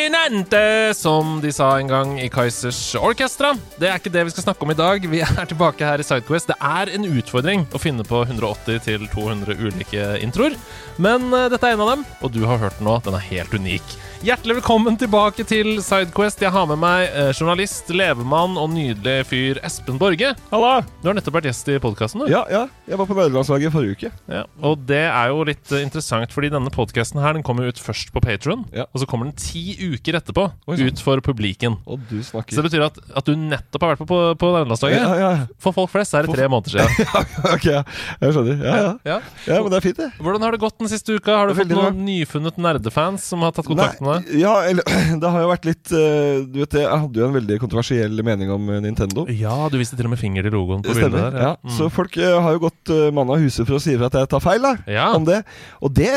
Continente, som de sa en gang i Kaizers Orkestra. Det er ikke det vi skal snakke om i dag. Vi er tilbake her i Sidequest. Det er en utfordring å finne på 180-200 ulike introer. Men eh, dette er en av dem, og du har hørt den nå. Den er helt unik. Hjertelig velkommen tilbake til Sidequest. Jeg har med meg eh, journalist, levemann og nydelig fyr Espen Borge. Halla! Du har nettopp vært gjest i podkasten, du. Ja, ja. Jeg var på nederlandslaget forrige uke. Ja, og det er jo litt eh, interessant, fordi denne podkasten her Den kommer ut først på Patron, Ja. og så kommer den ti uker etterpå Oi, sånn. ut for publiken. Og du Så det betyr at, at du nettopp har vært på, på, på nederlandslaget. ja, ja. For folk flest er det tre måneder siden. ok, jeg skjønner. Ja, ja. Ja. ja, men det er fint, det. Hvordan har det gått den siste uka? Har du fått noen nyfunnet nerdefans som har tatt kontakt med deg? ja, eller Det har jo vært litt eh, Du vet det, Jeg hadde jo en veldig kontroversiell mening om eh, Nintendo. Ja, du viste til og med finger til logoen på bildet stemmer. der. Ja. Så folk eh, har jo gått mann av huset for å si ifra at jeg tar feil da, Ja. om det. Og det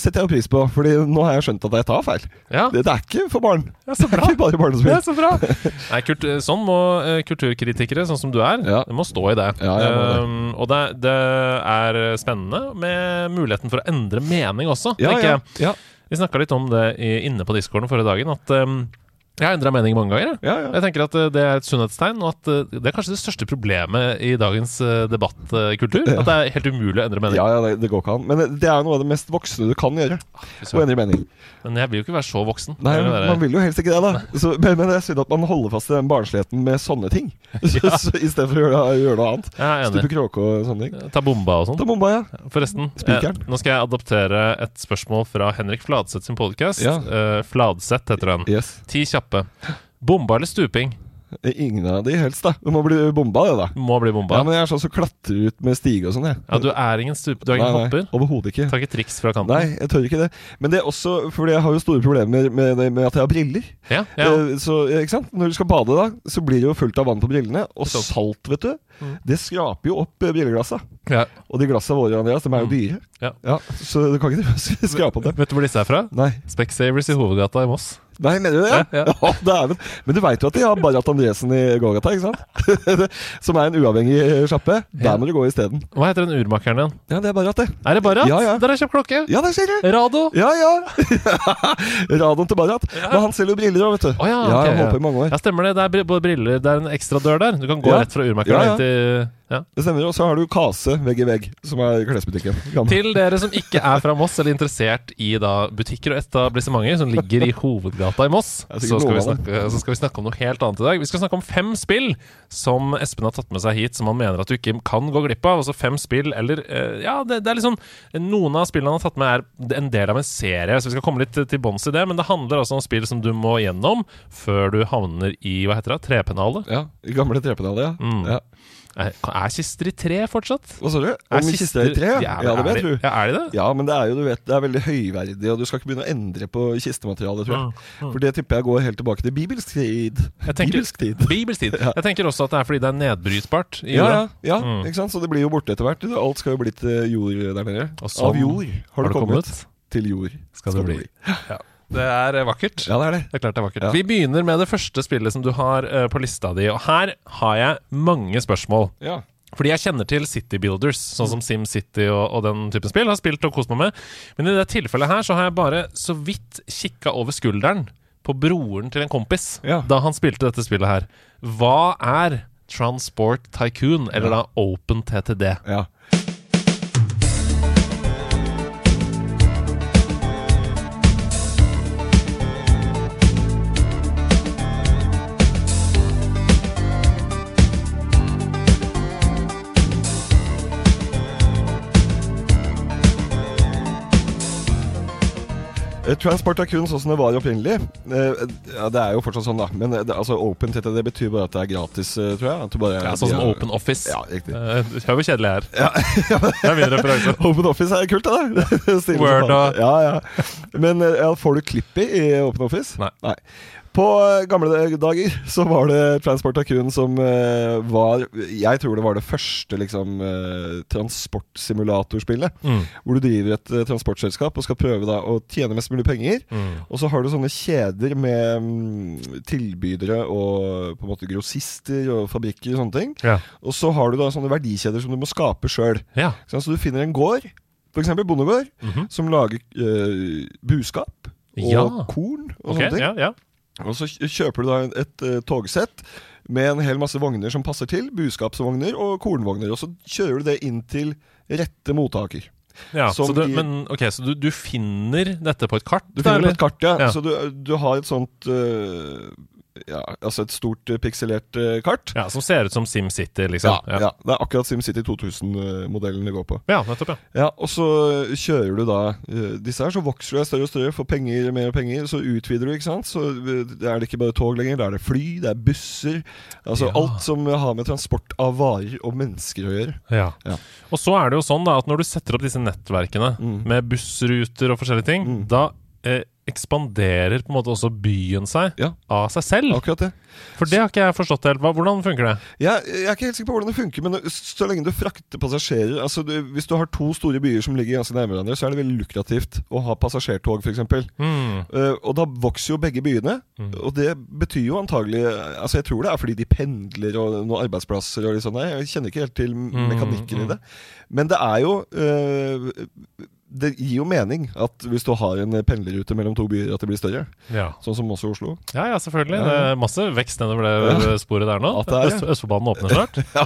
setter jeg jo pris på, Fordi nå har jeg skjønt at jeg tar feil. Ja. Det, det er ikke for barn. Ja, så Det er ikke bare barnespill. er så bra! Nei, kult, sånn må uh, kulturkritikere, sånn som du er, Ja. det må stå i det. Ja, det. Um, og det, det er spennende med muligheten for å endre mening også, Ja, tenker ja, jeg. ja, Vi snakka litt om det i, inne på discorden forrige dagen, at um, jeg har endra mening mange ganger. Jeg. ja, ja. jeg tenker at uh, det er et sunnhetstegn, og at uh, det er kanskje det største problemet i dagens uh, debattkultur. At det er helt umulig å endre mening. Ja, ja, det, det går ikke an. Men det, er noe av det mest voksne du kan gjøre. Å endre mening. Men jeg vil jo ikke være så voksen. Nei, vil være- man vil jo helst ikke det, da. Så, men, men det er synd at man holder fast i den barnsligheten med sånne ting. Så, så, I stedet for å gjøre, gjøre noe annet. Jeg Stupe kråke og sånne ting. Ta bomba og sånn. Ta bomba, ja. Forresten, eh, nå skal jeg adoptere et spørsmål fra Henrik Fladseth sin podkast. Ja. Uh, Fladseth heter den. Yes. Ti kjappe. Bomba eller stuping? Ingen av de helst, da. Du må bli bomba, det, da. Må bli bomba. Ja, men jeg er sånn som klatrer ut med stige og sånn, jeg. Ja, du er ingen stup... Du er ingen nei, hopper? Nei, overhodet ikke. Tar ikke triks fra kanten? Nei, jeg tør ikke det. Men det er også fordi jeg har jo store problemer med, med at jeg har briller. Ja, ja. Eh, Så, ikke sant? Når du skal bade, da, så blir det jo fullt av vann på brillene. Og salt, vet du, Mm. det skraper jo opp brilleglassa ja. Og de glassene våre, Andreas, de er jo dyre. Ja. Ja. Så du kan ikke skrape opp dem. Vet du hvor disse er fra? Nei. Specsavers i Hovedgata i Moss. Nei, mener du det? Ja, ja. Ja, dæven. Men du veit jo at de har Barrat Andresen i gågata, ikke sant? Som er en uavhengig sjappe. Der må du gå isteden. Hva heter den urmakeren din? Ja, det er Barrat, det. Er det Barrat? Ja, ja. Der har jeg kjøpt klokke! Ja, der ser du! Rado! Ja, ja! Radioen til Barrat. Ja. Men han selger jo briller òg, vet du. Oh, ja, ja, ok, jeg håper ja. i mange år. Ja, stemmer det. Det er både briller Det er en ekstra dør der. Du kan gå Ja. rett fra urmakeren Ja, ja. til ja. Det stemmer. Og så har du Kase vegg i vegg, som er klesbutikken. Til dere som ikke er fra Moss, eller interessert i da butikker og etablissementer som ligger i hovedgata i Moss, så skal, vi snakke, så skal vi snakke om noe helt annet i dag. Vi skal snakke om fem spill som Espen har tatt med seg hit, som han mener at du ikke kan gå glipp av. Altså fem spill, eller eh, Ja, det, det er liksom Noen av spillene han har tatt med, er en del av en serie, så vi skal komme litt til, bunns i det. Men det handler altså om spill som du må gjennom før du havner i hva heter det, trepennalet. Ja, i gamle trepennalet, ja. Mm. ja. Er, er kister i tre fortsatt? Hva sa du? Om kister i tre? Ja, Ja, det er du. Ja, er de det? Ja, men det er jo, du vet, det er veldig høyverdig, og du skal ikke begynne å endre på kistematerialet, tror jeg. Mm, mm. For det tipper jeg går helt tilbake til bibelsk tid. Jeg tenker- Bibelsk tid. Bibelsk tid. Ja. Jeg tenker også at det er fordi det er nedbrytbart i Ja, jorda. ja, Mm. ikke sant? Så det blir jo borte etter hvert. Alt skal jo bli til jord der nede. Sånn Av jord har Har det kommet. Til jord Skal det bli. Ja. Det er eh, vakkert. Ja, det er det. Det er klart det er vakkert. Ja. Vi begynner med det første spillet som du har uh, på lista di. Og her har jeg mange spørsmål. Ja. Fordi jeg kjenner til City Builders, sånn som SimCity og, og den typen spill. Har spilt og kost meg med. Men i det tilfellet her så har jeg bare så vidt kikka over skulderen på broren til en kompis Ja. da han spilte dette spillet her. Hva er Transport Tycoon, eller Ja. da Open TTD? ja. Eh, er kun sånn som det var opprinnelig eh, Ja, Det er jo fortsatt sånn, da. Men eh, det, altså Open TTD betyr bare at det er gratis, tror jeg. Bare, Ja, sånn som Open Office. Ja, riktig. Hør hvor kjedelig jeg er. Det er min referanse. Open Office er kult, det der. Word og- Ja, ja. Men ja, får du klipp i Open Office? Nei. På eh, gamle dager så var det Transport Tycoon som uh, var Jeg tror det var det første liksom uh, transportsimulatorspillet. Mm. Hvor du driver et uh, transportselskap og skal prøve da å tjene mest mulig penger. Mm. Og så har du sånne kjeder med um, tilbydere og på en måte grossister og fabrikker og sånne ting. Ja. Og så har du da sånne verdikjeder som du må skape sjøl. ja. Så du finner en gård, f.eks. bondegård, Mhm. som lager buskap og Ja. korn og okay, sånne ting. ja, ja. Og så kjøper du da et, eh, togsett med en hel masse vogner som passer til. Buskapsvogner og kornvogner. Og så kjører du det inn til rette mottaker. ja. Så, du, men, ok, så du, du finner dette på et kart? Du finner det på et kart, ja. Ja. Så du, du har et sånt eh, ja, altså et stort eh, pikselert eh, kart. Ja, Som ser ut som SimCity, Ja, liksom? ja. Det er akkurat SimCity 2000-modellen det går på. Ja, nettopp, ja. Ja, Og så kjører du da eh, disse her, så vokser du større og større, får penger, mer penger. Så utvider du, ikke sant. Så eh, er det ikke bare tog lenger, da er det fly, det er busser. Altså Ja. alt som har med transport av varer og mennesker å gjøre. Ja. Ja. Og så er det jo sånn da at når du setter opp disse nettverkene Mm. med bussruter og forskjellige ting, Mm. da eh, ekspanderer på en måte også byen seg Ja. av seg selv. Akkurat det. For det har ikke jeg forstått helt. Hvordan funker det? Jeg, jeg er ikke helt sikker på hvordan det funker, men så lenge du frakter passasjerer altså du, Hvis du har to store byer som ligger ganske nærme hverandre, så er det veldig lukrativt å ha passasjertog, f.eks. Mm. Uh, og da vokser jo begge byene. Mm. Og det betyr jo antagelig Altså Jeg tror det er fordi de pendler og noen arbeidsplasser og litt sånn. Jeg kjenner ikke helt til mekanikken mm. i det. Men det er jo uh, Det gir jo mening at hvis du har en pendlerrute mellom to byer, at det blir større. Ja. Sånn som også Oslo. ja, ja, selvfølgelig. Ja, Det er masse vekst nedover det sporet der nå. Er. Øst, Østfoldbanen åpner snart. Ja,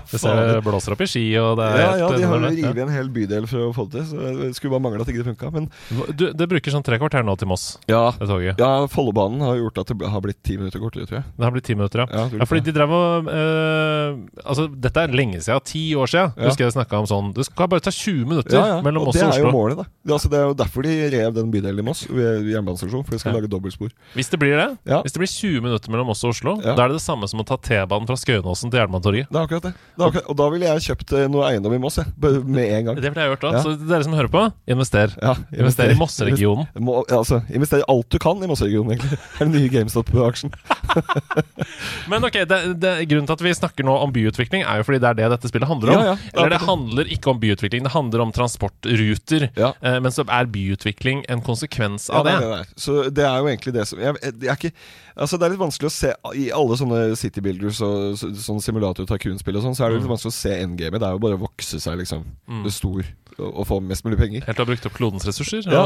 det blåser opp i ski, og det er Ja, ja, de har revet en hel bydel for å få det til. Så det skulle bare mangle at ikke det funka. Men Du, det bruker sånn tre kvarter nå til Moss, ja, det toget. ja Follobanen har gjort at det har blitt ti minutter kortere, tror jeg. Det har blitt ti minutter, ja. Ja, Ja, fordi de drev og øh, Altså, dette er lenge siden. Ti år siden. Ja. Husker jeg snakka om sånn Det skal bare ta 20 minutter ja, ja. mellom Og Moss det og er jo Oslo. målet, da. Er altså, det er jo derfor de rev den bydelen i Moss ved jernbanestasjonen. For de skal Ja. lage dobbeltspor. Hvis det blir det, Ja. hvis det blir 20 minutter mellom Moss og Oslo, Ja. da er det det samme som å ta T-banen fra Skøyenåsen til Jernbanetorget. Det er akkurat det. det er akkurat. Og da ville jeg kjøpt eh, noe eiendom i Moss, jeg. Med en gang. Det ville jeg gjort òg. Ja. Så dere som hører på, invester. Ja, Invester i Mosseregionen. Må, ja, altså, invester alt du kan i Mosseregionen, egentlig. Det er den nye GameStop-aksjen. Men ok, det, det, grunnen til at vi snakker nå om byutvikling, er jo fordi det er det dette spillet handler om. Ja, ja, er Eller det det. handler ikke om byutvikling, det handler om transportruter. Ja. Eh, men så er byutvikling en konsekvens av det det. er det der. Så det er jo egentlig det som jeg, jeg, er ikke, Altså Det er litt vanskelig å se I alle sånne City Builders og så, sånn simulator tycoon-spill og sånn, så er det litt Mm. vanskelig å se endgamet. Det er jo bare å vokse seg liksom Mm. stor og, og få mest mulig penger. Helt til å ha brukt opp klodens ressurser. Ja.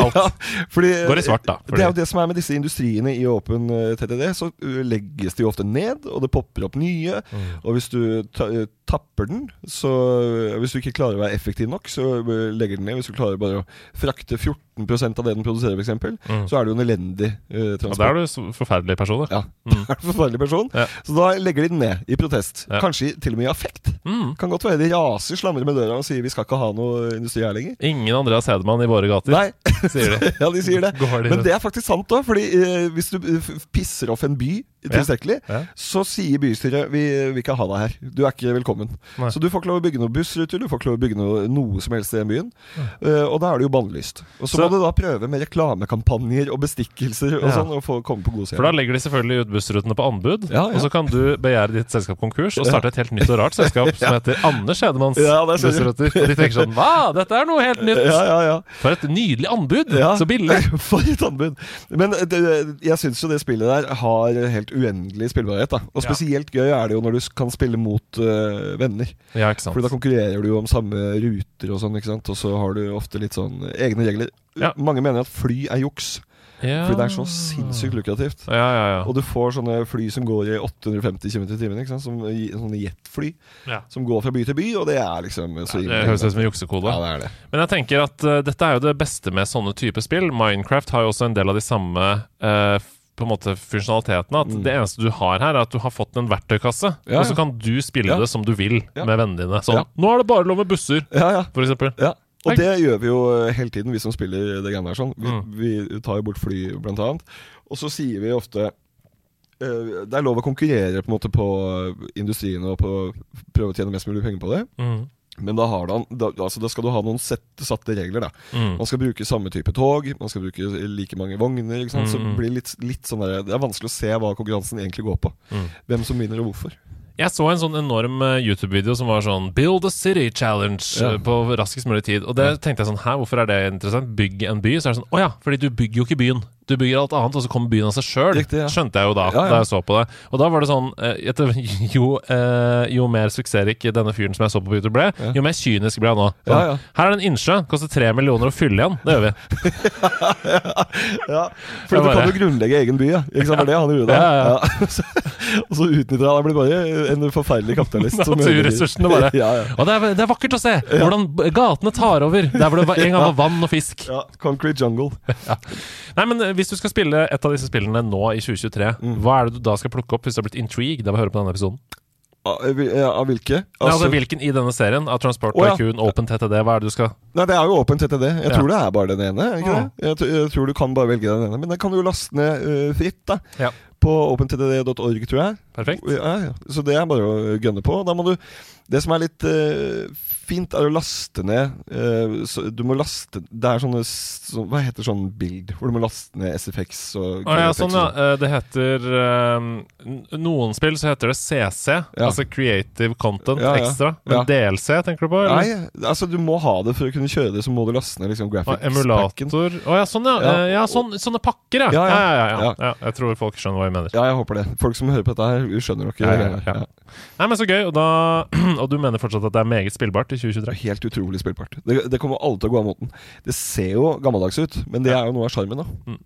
Og alt. Ja, fordi, Går i svart, da, fordi- Det er jo det som er med disse industriene i åpen eh, TDD. Så legges de jo ofte ned, og det popper opp nye. Mm. Og hvis du ta, tapper den, så uh, Hvis du ikke klarer å være effektiv nok, så uh, legger den ned. Hvis du klarer bare å frakte 14% av det den produserer, f.eks., Mm. så er det jo en elendig Ja, transport. da er du forferdelig person, da. Ja, Mm. er du forferdelig person. Ja. Så da legger de den ned i protest. Ja. Kanskje til og med i affekt. Mm. Kan godt være de raser, slamrer med døra og sier vi skal ikke ha noe industri her lenger. Ingen Andreas Hedemann i våre gater, Nei, sier de. ja, de sier det. De Men det er faktisk sant òg, fordi eh, hvis du eh, pisser off en by tilstrekkelig, Ja. så sier bystyret vi vil ikke ha deg her. Du er ikke velkommen. Nei. Så du får ikke lov å bygge noen bussruter, du får ikke lov å bygge noe, noe som helst i den byen. Uh, og da er det jo bannlyst. Og så, Så- må du da prøve med reklamekampanjer og bestikkelser og Ja. sånn, og få komme på gode For da legger de selvfølgelig ut bussrutene på anbud, Ja, og så kan du begjære ditt selskap konkurs og starte et helt nytt og rart selskap som heter Anders Hedemanns bussruter. Og de tenker sånn Hva, dette er noe helt nytt! Ja, ja, ja. For et nydelig anbud! Så billig! For et anbud! Men det, jeg syns jo det spillet der har helt uendelig spillbarhet. Da. Og spesielt gøy er det jo når du kan spille mot uh, venner. Ja, ikke sant. Fordi da konkurrerer du jo om samme ruter og sånn, ikke sant. Og så har du ofte litt sånn egne regler. Ja. Mange mener at fly er juks, Ja. fordi det er så sinnssykt lukrativt. Ja, ja, ja. Og du får sånne fly som går i 850 km i timen? Som, sånne jetfly ja. som går fra by til by, og det er liksom så Det høres ut som en juksekode. Ja, det er det. Men jeg tenker at uh, dette er jo det beste med sånne typer spill. Minecraft har jo også en del av de samme f- på en måte funksjonaliteten. At Mm. Det eneste du har her, er at du har fått en verktøykasse, Ja, og så kan du spille Ja. det som du vil Ja. med vennene dine. Sånn Ja. Nå er det bare lov med busser, Ja, ja. for eksempel. ja. Og det gjør vi jo eh, hele tiden, vi som spiller det greiene her. sånn Vi, Mm. vi tar jo bort fly, blant annet. Og så sier vi ofte eh, Det er lov å konkurrere på en måte på industrien og på prøve å tjene mest mulig penger på det. Mm. Men da, har han, da, altså, da skal du ha noen set, satte regler. da Mm. Man skal bruke samme type tog, man skal bruke like mange vogner. Sant? Så Mm. det blir litt, litt sånn der, Det er vanskelig å se hva konkurransen egentlig går på. Mm. Hvem som vinner og hvorfor. Jeg så en sånn enorm eh, YouTube-video som var sånn 'Build a City Challenge' Ja. eh, på raskest mulig tid. Og det tenkte jeg sånn Hæ, hvorfor er det interessant? Bygg en by? Så er det sånn Å ja, fordi du bygger jo ikke byen. Du bygger alt annet, og så kommer byen av seg sjøl. Ja. Skjønte jeg jo da, Ja, ja. da jeg så på det. Og da var det sånn eh, etter, jo, eh, jo mer suksessrik denne fyren som jeg så på Peter ble, jo mer kynisk ble han nå. Sånn, Ja, ja. Her er det en innsjø, koster tre millioner å fylle igjen. Det gjør vi. Ja, For du kan jo grunnlegge egen by, ja. Ikke sant? Det han gjorde da. Ja, ja, Så- og så utnytter han Han blir bare en forferdelig kapitalist. Naturressursene bare. ja, ja. Og det er, det er vakkert å se hvordan gatene tar over der hvor det en gang var vann og fisk. ja, Concrete Jungle. Nei, men eh, Hvis du skal spille et av disse spillene nå i 2023, Mm. hva er det du da skal plukke opp hvis du har blitt intrigued av å høre på denne episoden? Av ja, av hvilke? Nei, altså Hvilken i denne serien? Av Transport oh, ja. Tycoon, Open TTD, hva er det du skal Nei, det er jo Open TTD. Jeg Ja. tror det er bare den ene. Ikke Mm. det? Jeg, jeg tror du kan bare velge den ene. Men den kan du jo laste ned uh, fritt da Ja. på opentdd.org, tror jeg. Perfekt? Ja, ja. Så det er bare å gønne på. Da må du Det som er litt uh, fint, er å laste ned uh, så Du må laste Det er sånne så, Hva heter sånn bild? Hvor du må laste ned SFX og Å ja, sånn, ja. Eh, Det heter Noen spill så heter det CC, Ja. altså Creative Content Ja. Extra. Men. DLC, tenker du på? Eller? Nei, altså du må ha det for å kunne kjøre det, så må du laste ned liksom graphics emulator Å ja, sånn ja. Sånn, sånne pakker, ja. Ja, Ja. Jeg tror folk skjønner hva jeg mener. Ja, jeg håper det. Folk som hører på dette her, skjønner nok Ja, ja, greiene. ja. Nei, men Så gøy. Og, da, og du mener fortsatt at det er meget spillbart i 2023? er helt utrolig spillbart. Det, det kommer alle til å gå av moten. Det ser jo gammeldags ut, men det er jo noe av sjarmen, da.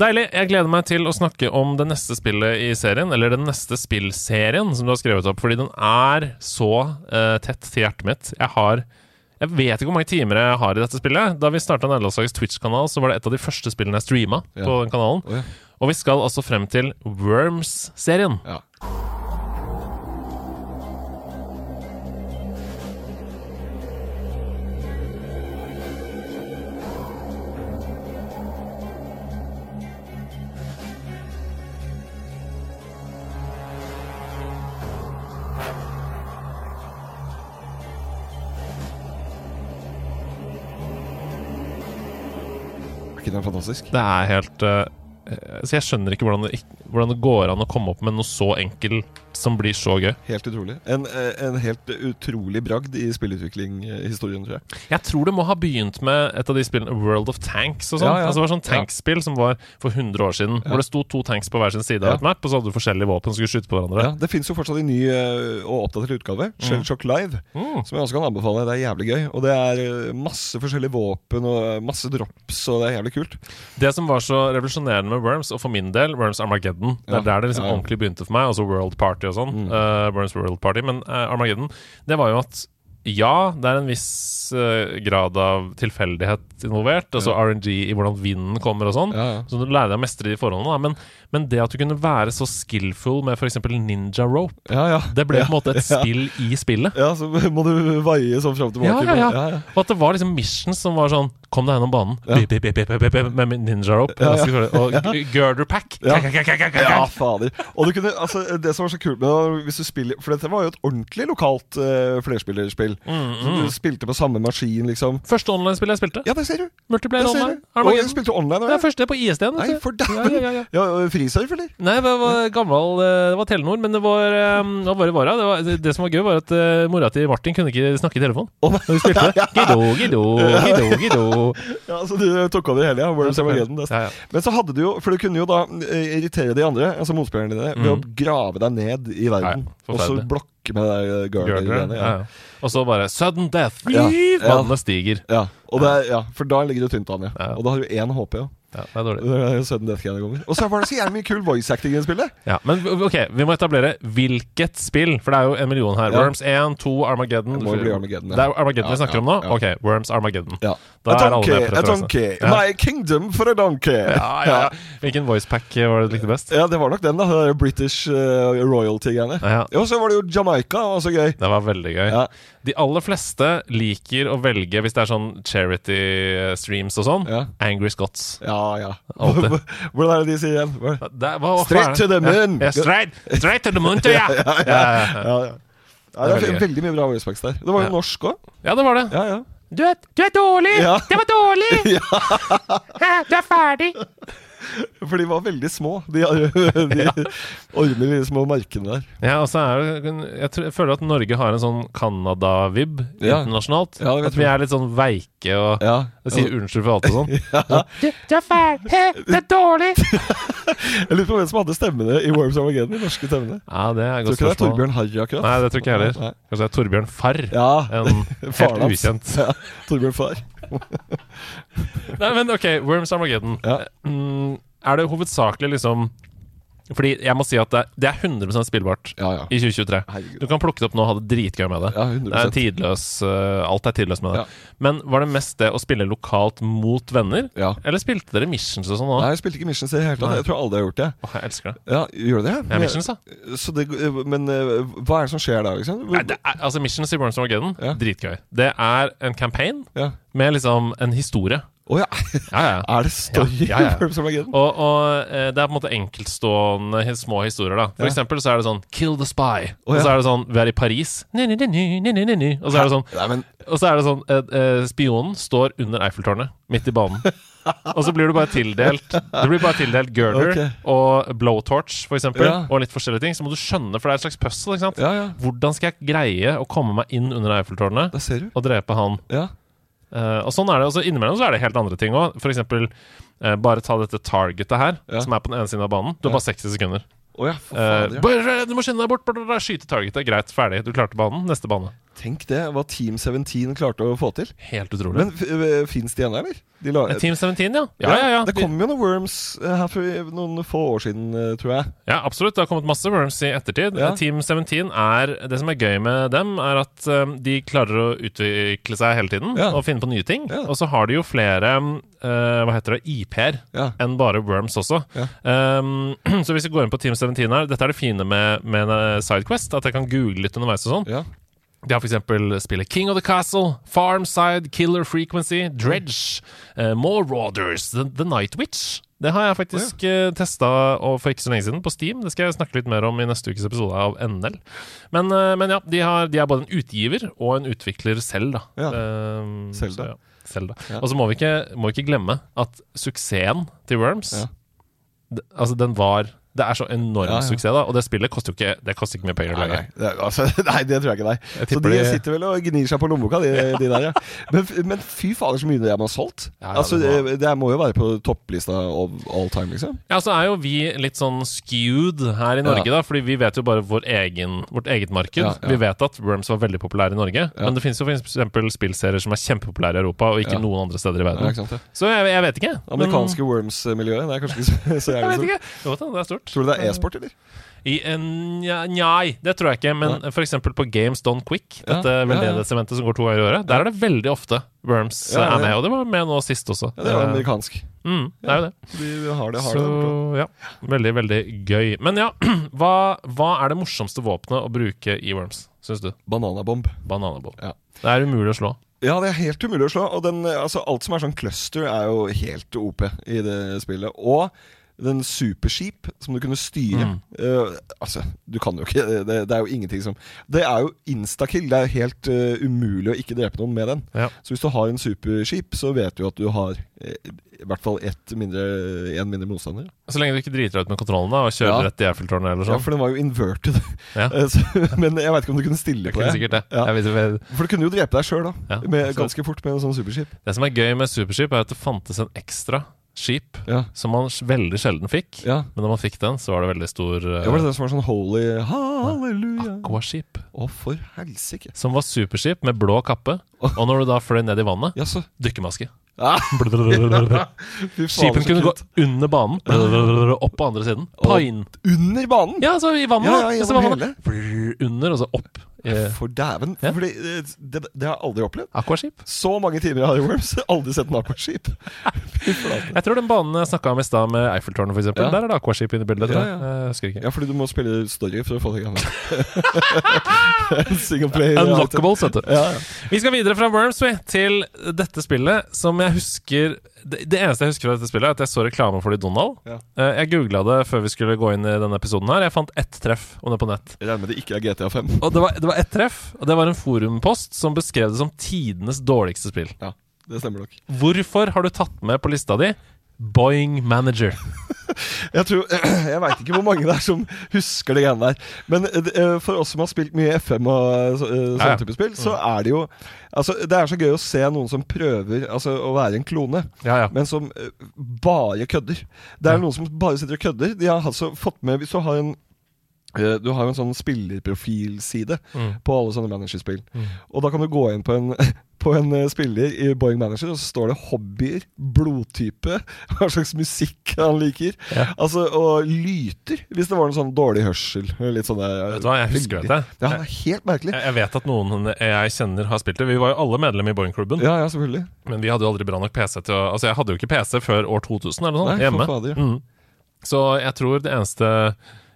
Deilig. Jeg gleder meg til å snakke om det neste spillet i serien, eller den neste spillserien som du har skrevet opp, fordi den er så uh, tett til hjertet mitt. Jeg har jeg vet ikke hvor mange timer jeg har i dette spillet. Da vi starta Nederlandslagets Twitch-kanal, så var det et av de første spillene jeg streama Ja. på den kanalen. Oh, ja. Og vi skal altså frem til Worms-serien. Ja. Er fantastisk? Det er helt eh, Så jeg skjønner ikke hvordan det, ikk- hvordan det går an å komme opp med noe så enkelt som blir så gøy. Helt utrolig. En, eh, en helt utrolig bragd i spillutvikling-historien, tror jeg. Jeg tror det må ha begynt med et av de spillene World of Tanks og sånn. Ja, ja. Altså det var sånn Ja. tankspill som var for 100 år siden. Ja. Hvor det sto to tanks på hver sin side Ja. av et map, og så hadde du forskjellige våpen som skulle skyte på hverandre. Ja, det fins jo fortsatt en ny eh, og oppdatert utgave, Shellshock Live, Mm. som jeg også kan anbefale. Det er jævlig gøy. Og det er eh, masse forskjellige våpen og masse drops, og det er jævlig kult. Det som var så revolusjonerende med Worms, og for min del Worms Armageddon Det er der det liksom ordentlig begynte for meg. Altså World Party og sånn. Mm. Uh, Burns World Party. Men uh, Armageddon, det var jo at ja, det er en viss uh, grad av tilfeldighet involvert. Altså. RNG i hvordan vinden kommer og sånn. Så du lærer deg å mestre de forholdene. Da. Men, men det at du kunne være så skillful med f.eks. ninja rope, Ja, ja. det ble ja. på en måte et Ja. spill i spillet. Ja, så må du vaie sånn fram og tilbake. Ja, ja, ja. ja, ja. Og at det var liksom missions som var sånn Kom deg gjennom banen Ja. Bip, bip, bip, med ninja rope. Ja, ja. Og girder pack. Ja. Ja, fader. Og du kunne, altså, det som var så kult med det, hvis du spiller For dette var jo et ordentlig lokalt uh, flerspillerspill. Mm, mm. Du spilte på samme maskin, liksom. Første online-spill jeg spilte. Ja, det ser du. Multiplayer Det ser online. du. Og jeg spilte online. Det er første på ISD-en. Nei, for Ja, dæven! ja, ja, ja. Ja, og frisurf, eller? Nei, det var gammel eh, Det var Telenor, men det var Hva var det, var, det, var, det, det som var gøy, var at uh, mora til Martin kunne ikke snakke i telefon. Oh. Når vi spilte det. Gido, gido, gido, gido. Ja, så du tok over hele, ja. Armageddon. det- Ja, ja. Men så hadde du jo For du kunne jo da eh, irritere de andre, altså motspillerne dine, ved å Mhm. grave deg ned i verden. Og så blokke med det Girder, girder-greiene. ja. Ja. Og så bare sudden death. Ja, ja. Stiger. Ja. Og det ja, for da ligger du tynt an, ja. Ja. Og da har du én HP, ja. Ja, det er dårlig. Det sudden Death Gang kommer. Og så var det så jævlig mye kul voice acting i spillet. Ja, men ok, vi må etablere hvilket spill, for det er jo en million her. Ja. Worms 1, 2, Armageddon. Det må bli Armageddon, ja. Det er Armageddon Ja, vi snakker ja, om nå? ja. Ok, Worms Armageddon. Ja. Da a donkey, a donkey. Ja. My kingdom for a donkey. Ja, ja, ja. Hvilken voicepack var det du likte best? Ja, det var nok den, da. British uh, royalty-greiene. Ja, ja. Og så var det jo Jamaica. Det var så gøy. Det var veldig gøy. De aller fleste liker å velge, hvis det er sånn charity streams og sånn, Ja. Angry Scots. Ja, ja. Hvordan er det de sier igjen? Straight to the moon. Ja, straight, straight to the moon, ja. ja, ja, det er veldig mye bra voicebacks der. Det var jo norsk òg. ja, det var det. Ja, ja. Du er, du er dårlig! Ja. Det var dårlig! Du er ferdig! For de var veldig små, de, de ormelige små markene der. Ja, og så er det jeg, tror, jeg føler at Norge har en sånn Canada-vib Ja. internasjonalt. Ja, at vi er litt sånn veike og Ja. sier unnskyld for alt og sånn. Du, du er ferdig! He, Det er dårlig! Jeg lurer på hvem som hadde stemmene i Worms Armageddon. De norske stemmene. Ja, det er et Tror ikke ikke det er. Torbjørn Harry, akkurat. Nei, det tror ikke jeg heller. Nei. Kanskje det er Torbjørn Farr. Ja, En helt ukjent. Ja, Torbjørn Farr. Nei, men ok, Worms Armageddon. Ja. Mm, er det hovedsakelig liksom Fordi jeg må si at det er, det er 100 spillbart Ja, ja. i 2023. Herregud. Du kan plukke det opp nå og ha det dritgøy med det. Ja, Det er 100 tidløs uh, Alt er tidløst med det. Men var det mest det å spille lokalt mot venner? Ja. Eller spilte dere missions og sånn òg? Nei, jeg spilte ikke Missions i det hele tatt. Jeg tror jeg har gjort det. Åh, jeg elsker det. Ja, Gjør du det? Ja, missions, da. Så det, men uh, hva er det som skjer da? Liksom? Nei, er, altså Missions i Worms Armageddon, dritgøy. Det er en campaign med liksom en historie. Å ja. Ja, ja. Er det story Ja, ja, ja. i Worms Armageddon? Og, og eh, det er på en måte enkeltstående små historier, da. For Ja. eksempel så er det sånn 'Kill the spy'. Å, Og så er det sånn 'Vi er i Paris'. Ni, ni, ni. Og så er det sånn Nei, men Og så er det sånn eh, eh, Spionen står under Eiffeltårnet, midt i banen. og så blir du bare tildelt Du blir bare tildelt girder okay. og blowtorch, for eksempel, Ja. og litt forskjellige ting. Så må du skjønne, for det er et slags puzzle. Ja, ja. Hvordan skal jeg greie å komme meg inn under Eiffeltårnet og drepe han? Eh, og sånn er det. Og så innimellom så er det helt andre ting òg. Eksempel eh, bare ta dette targetet her, Ja. som er på den ene siden av banen. Du har bare 60 sekunder. Oh ja, for faen, uh, bare, du må skynde deg bort, Bare, skyte targetet. Greit, ferdig. Du klarte banen. Neste bane. Tenk det, hva Team 17 klarte å få til. Helt utrolig. Men uh, fins de ennå, eller? De la, Eh, Team 17, ja. Ja, ja, ja. Det kom jo noen Worms eh, her for noen få år siden, eh, tror jeg. Ja, absolutt. Det har kommet masse worms i ettertid. Ja. Team 17 er Det som er gøy med dem, er at de klarer å utvikle seg hele tiden Ja. og finne på nye ting. Ja. Og så har de jo flere uh, Hva heter det IP-er Ja. enn bare worms også. Ja. Um, så hvis vi går inn på Team 17 her Dette er det fine med, med Sidequest, at jeg kan google litt underveis og sånn. ja. De har f.eks. spillet King of the Castle, Farmside, Killer Frequency, Dredge, uh, Marauders, the, the Night Witch. Det har jeg faktisk oh, testa for ikke så lenge siden, på Steam. Det skal jeg snakke litt mer om i neste ukes episode av NL. Men, eh, men ja, de, har, de er både en utgiver og en utvikler selv, da. Ja. Um, Zelda. så ja, Zelda. Ja. Og så må vi ikke, må vi ikke glemme at suksessen til Worms Ja. Altså, den var Det er så enorm Ja, ja. suksess, da. Og det spillet koster jo ikke Det koster ikke mye penger Nei, nei, det, altså, nei, det tror jeg ikke, nei. Jeg Så de de- sitter vel og gnir seg på lommeboka, de, de der, ja. Men, men fy fader, så mye man har solgt. Ja, ja, altså, det det, må- jo være på topplista of all time, liksom. Ja, så er jo vi litt sånn skewed her i Norge, Ja. da. Fordi vi vet jo bare vår egen, vårt eget marked. Ja, ja. Vi vet at Worms var veldig populær i Norge. Men det finnes jo eksempel spillserier som er kjempepopulære i Europa, og ikke Ja. noen andre steder i Ja, verden. ja. Så jeg, jeg vet ikke. Amerikanske Worms-miljøet, det er kanskje ikke så, jævlig stort. Er stort. Tror du det er e-sport, eller? I uh, nei, det tror jeg ikke. Men for eksempel på Games Done Quick, Ja, dette ja, ja. som går to ganger i året, der er det veldig ofte Worms Ja, er ja. med. Og det var med nå sist også. Ja, det er Eh, amerikansk. mm, det er jo det. De har det, har Så det. ja, veldig, veldig gøy. Men ja, hva, hva er det morsomste våpenet å bruke i Worms, syns du? Bananabomb. Bananabomb. Ja. Det er umulig å slå. Ja, det er helt umulig å slå. Og den, altså, alt som er sånn cluster, er jo helt OP i det spillet. Og den superskip som du kunne styre Mm. uh, Altså, du kan jo ikke det, det er jo ingenting som Det er jo instakill. Det er helt uh, umulig å ikke drepe noen med den. Ja. Så hvis du har en superskip, så vet du at du har uh, i hvert fall én mindre, en mindre motstander. Så lenge du ikke driter deg ut med kontrollen da og kjører Ja. rett i Eiffeltårnet eller Ja, sånn. for den var jo inverted. Ja. Så, men jeg veit ikke om du kunne stille på det. sikkert det. Ja. Jeg. For du kunne jo drepe deg sjøl, da. Ja, med, ganske fort med en sånn superskip. Det som er gøy med superskip, er at det fantes en ekstra skip Ja. som man veldig sjelden fikk. Ja. Men da man fikk den, så var det veldig stor uh, Ja, var det det som var sånn holy halleluja? aquaskip. Å, for helsike. Som var superskip med blå kappe. Og når du da fløy ned i vannet, Jaså? dykkermaske. Ah, Skipen kunne gå under banen, opp på andre siden. Pine. Under banen? Ja, altså i vannet. Ja, ja, Så vannet. Under, og så opp. Eh, For dæven. Ja. Fordi, eh, det, det har jeg aldri opplevd. Aquaskip. Så mange timer jeg Harry i Worms, aldri sett en aquaskip. Jeg tror den banen jeg snakka om i stad, med Eiffeltårnet f.eks., Ja. der er det Aquaship inne i bildet. Ja, ja. Ikke. Ja, fordi du må spille story for å få det. Singleplay. Unlockables, vet du. Ja, ja. Vi skal videre fra Worms vi, til dette spillet som jeg husker det, det eneste jeg husker fra dette spillet, er at jeg så reklame for det i Donald. Ja. Eh, Jeg googla det før vi skulle gå inn i denne episoden her. Jeg fant ett treff om det på nett. Jeg regner med det ikke er GTA 5. Og det var, det var ett treff, og det var en forumpost som beskrev det som tidenes dårligste spill. Ja, det stemmer nok. Hvorfor har du tatt med på lista di Boing Manager? Jeg tror Jeg veit ikke hvor mange det er som husker det greiene der. Men eh, for oss som har spilt mye FM og eh, så- eh, Ja, type spill, så er det jo Altså, det er så gøy å se noen som prøver altså, å være en klone. Ja, ja. men som eh, bare kødder. Det er noen som bare sitter og kødder. De har altså fått med Hvis du har en eh, du har jo en sånn spillerprofilside Mm. på alle sånne managerspill. Mm. Og da kan du gå inn på en, på en eh, spiller i Boeing Manager, og så står det hobbyer, blodtype, hva slags musikk han liker. Ja. Altså, Og lyter, hvis det var noe sånn dårlig hørsel. Litt sånne, Vet du hva, jeg husker dette. Ja, det er helt merkelig. Jeg jeg vet at noen jeg kjenner har spilt det. Vi var jo alle medlem i Boeing-klubben. Ja, ja, selvfølgelig. Men vi hadde jo aldri bra nok PC til å Altså, jeg hadde jo ikke PC før år 2000 eller noe sånt, hjemme. Mm. Så jeg tror det eneste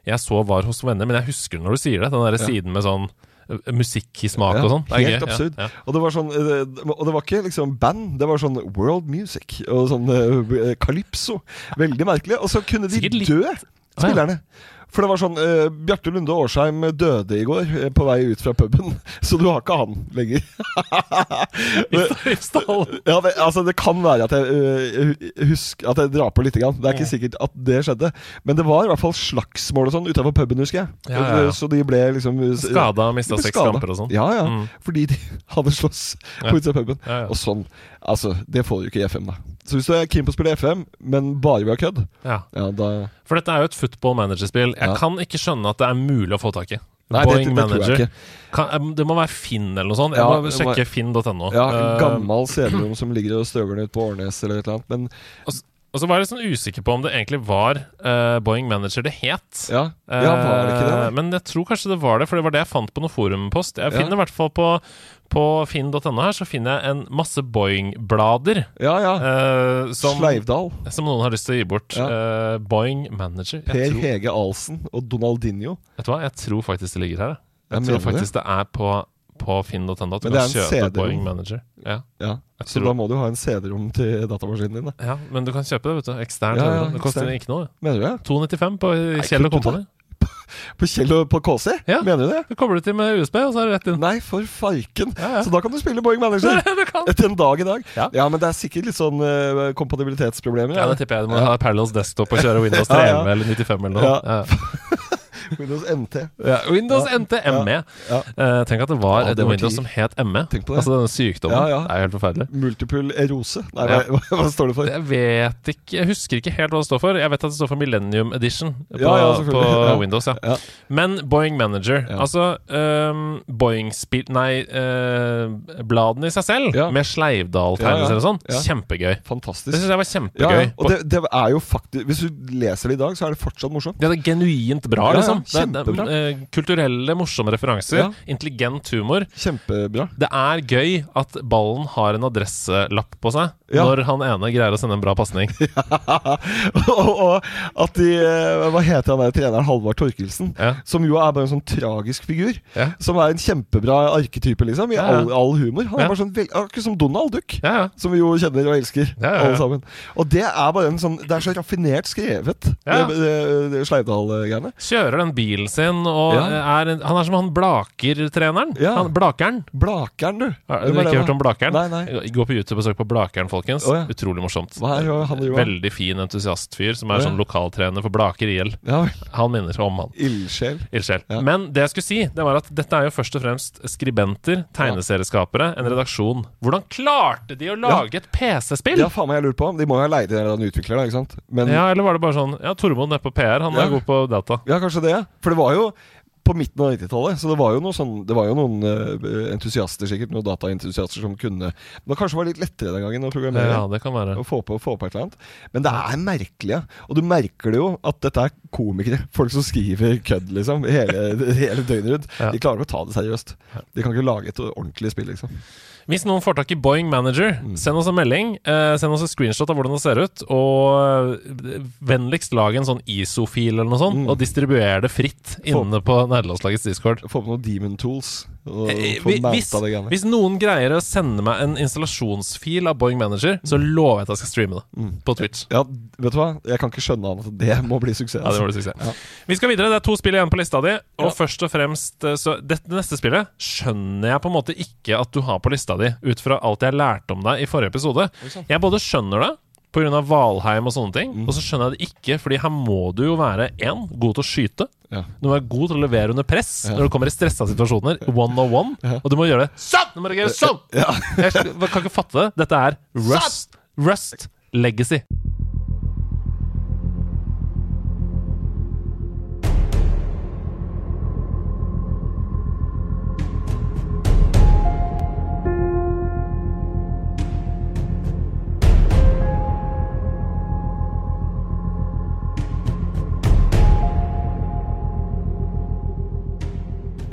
jeg så var hos venner, men jeg husker når du sier det. Den der Ja. siden med sånn uh, musikk i smak Ja, og sånn. Helt gøy. absurd. Ja, ja. Og det var sånn eh, Og det var ikke liksom band, det var sånn world music og sånn eh, calypso. Veldig merkelig. Og så kunne de dø, spillerne. For det var sånn uh, Bjarte Lunde Årsheim døde i går uh, på vei ut fra puben, så du har ikke han lenger. Ja, det, altså Det kan være at jeg uh, husker At jeg drar på litt. Grann. Det er ikke sikkert at det skjedde. Men det var i hvert fall slagsmål og sånn utenfor puben, husker jeg. Ja, ja. Så de ble liksom Skada, mista seks kamper og sånn. Ja, ja. Mm. Fordi de hadde slåss på utsida av puben. Og sånn. Altså, det får du ikke i FM, da. Så hvis du er keen på å spille FM, men bare ved kødd, Ja. ja, da For dette er jo et football manager-spill. Jeg Ja. kan ikke skjønne at det er mulig å få tak i. Nei, det, det, det Manager. Kan, eh, det må være Finn eller noe sånt. Jeg Ja, må sjekke finn.no. Ja, en Gammel CD-rom som ligger og støver ned på Årnes eller et eller annet. Men og så var jeg litt sånn usikker på om det egentlig var uh, Boeing Manager det het. ja, ja var det ikke det? Eh. Men jeg tror kanskje det var det, for det var det jeg fant på noen forumpost. Jeg finner i hvert fall på, på finn.no her, så finner jeg en masse Boeing-blader. Ja, ja. Uh, som, Sleivdal. som noen har lyst til å gi bort. Ja. Boing Manager. Jeg Per tror, Hege Ahlsen og Donaldinho. vet du hva, jeg tror faktisk det ligger her. jeg. Jeg tror faktisk det. det er på, på finn.no at du kan kjøpe. Boing Manager. Ja. Ja, Så da må du ha en CD-rom til datamaskinen din. da ja, men du kan kjøpe det, vet du. Eksternt. Ja, ja, det koster ikke noe. Mener du det? 295 på Kjell og. Company. På Kjell og på KC? Ja. Mener du det? Du kobler det til med USB, og så er det rett inn. Nei, for farken. Ja, ja. Så da kan du spille Boeing Manager. Etter en dag i dag. Ja. men det er sikkert litt sånn uh, kompatibilitetsproblemer. Ja, Ja, det tipper jeg. Du må ha Parallels Desktop og kjøre Windows Ja, ja. eller 95 eller noe. Windows MT. Ja. Windows Ja. MT ME. Ja. Uh, tenk at det var et det var Windows som het ME. Tenk på det. Altså denne sykdommen. Ja, ja. Det er helt forferdelig. Multiple erose. Nei, hva, hva står det for? Jeg vet ikke Jeg husker ikke helt hva det står for. Jeg vet at det står for Millennium Edition på, på. Windows. Ja. Men Boeing Manager. Altså um, Boeing-spill Nei, uh, bladene i seg selv, med Sleivdal-tegnelser og sånn, kjempegøy. Det Fantastisk. syns jeg var kjempegøy. ja. Og det, det er jo faktisk Hvis du leser det i dag, så er det fortsatt morsomt. Ja, det er genuint bra, Ja, liksom. Det det kjempebra. eh, kulturelle, morsomme referanser. Ja. Intelligent humor. Kjempebra. Det er gøy at ballen har en adresselapp på seg Ja. når han ene greier å sende en bra pasning. og, og at de eh, Hva heter han der treneren? Halvard Torkelsen. Ja. Som jo er bare en sånn tragisk figur. Ja. Som er en kjempebra arketype, liksom. I Ja, ja. all, all humor. Han er bare sånn Akkurat som Donald Duck. Ja, ja. Som vi jo kjenner og elsker, Ja, ja, ja. alle sammen. Og det er bare en sånn Det er så raffinert skrevet, Ja. Sleivdal-greiene. Kjører den bilen sin og Ja. er en, Han er som han Blaker-treneren. Ja. Blakeren. Blakeren, du. Har du det, ikke hørt om Blakeren? Nei, nei. Gå på YouTube og søk på Blakeren, folkens. Oh, ja. Utrolig morsomt. Er? Veldig fin entusiastfyr som er oh, sånn lokaltrener for Blaker IL. Ja. Han minner om han. Ildsjel. Ildsjel. Men det jeg skulle si, det var at dette er jo først og fremst skribenter, tegneserieskapere, en redaksjon. Hvordan klarte de å lage et PC-spill? Ja, faen meg jeg lurer på. De må jo ha leid inn en utvikler, da, ikke sant? Men Ja, eller var det bare sånn Ja, Tormod nede på PR, han er god på data. Ja, kanskje det. For det var jo på midten av 90-tallet, så det var jo, noe sånn, det var jo noen uh, entusiaster, sikkert, noen dataentusiaster som kunne det kanskje var litt lettere den gangen å programmere. Ja, det kan være. Å få på, få på et eller annet. Men det er merkelig, ja. Og du merker det jo at dette er komikere. Folk som skriver kødd, liksom. Hele, hele døgnet rundt. Ja. De klarer ikke å ta det seriøst. De kan ikke lage et ordentlig spill, liksom. Hvis noen får tak i Boeing Manager, send oss en melding. Eh, send oss et screenshot av hvordan det ser ut. Og vennligst lag en sånn ISO-fil eller noe sånt, og distribuer det fritt inne på nederlandslagets discord. Få på noen demon tools. Eh, vi- Hvis, hvis noen greier å sende meg en installasjonsfil av Boeing Manager, så lover jeg at jeg skal streame det på Twitch. Ja, vet du hva? Jeg kan ikke skjønne annet at det må bli suksess. Ja, det må bli suksess. Vi skal videre. Det er to spill igjen på lista di. Og Ja. først og fremst eh, Så dette neste spillet skjønner jeg på en måte ikke at du har på lista di, ut fra alt jeg lærte om deg i forrige episode. Jeg både skjønner det pga. Valheim og sånne ting, Mm. og så skjønner jeg det ikke, fordi her må du jo være én, god til å skyte. Ja. Du må være god til å levere under press når du kommer i stressa situasjoner. One on one. Og du må gjøre det sånn! Du må reagere sånn! Ja. Jeg kan ikke fatte det. Dette er Rust. Rust Legacy.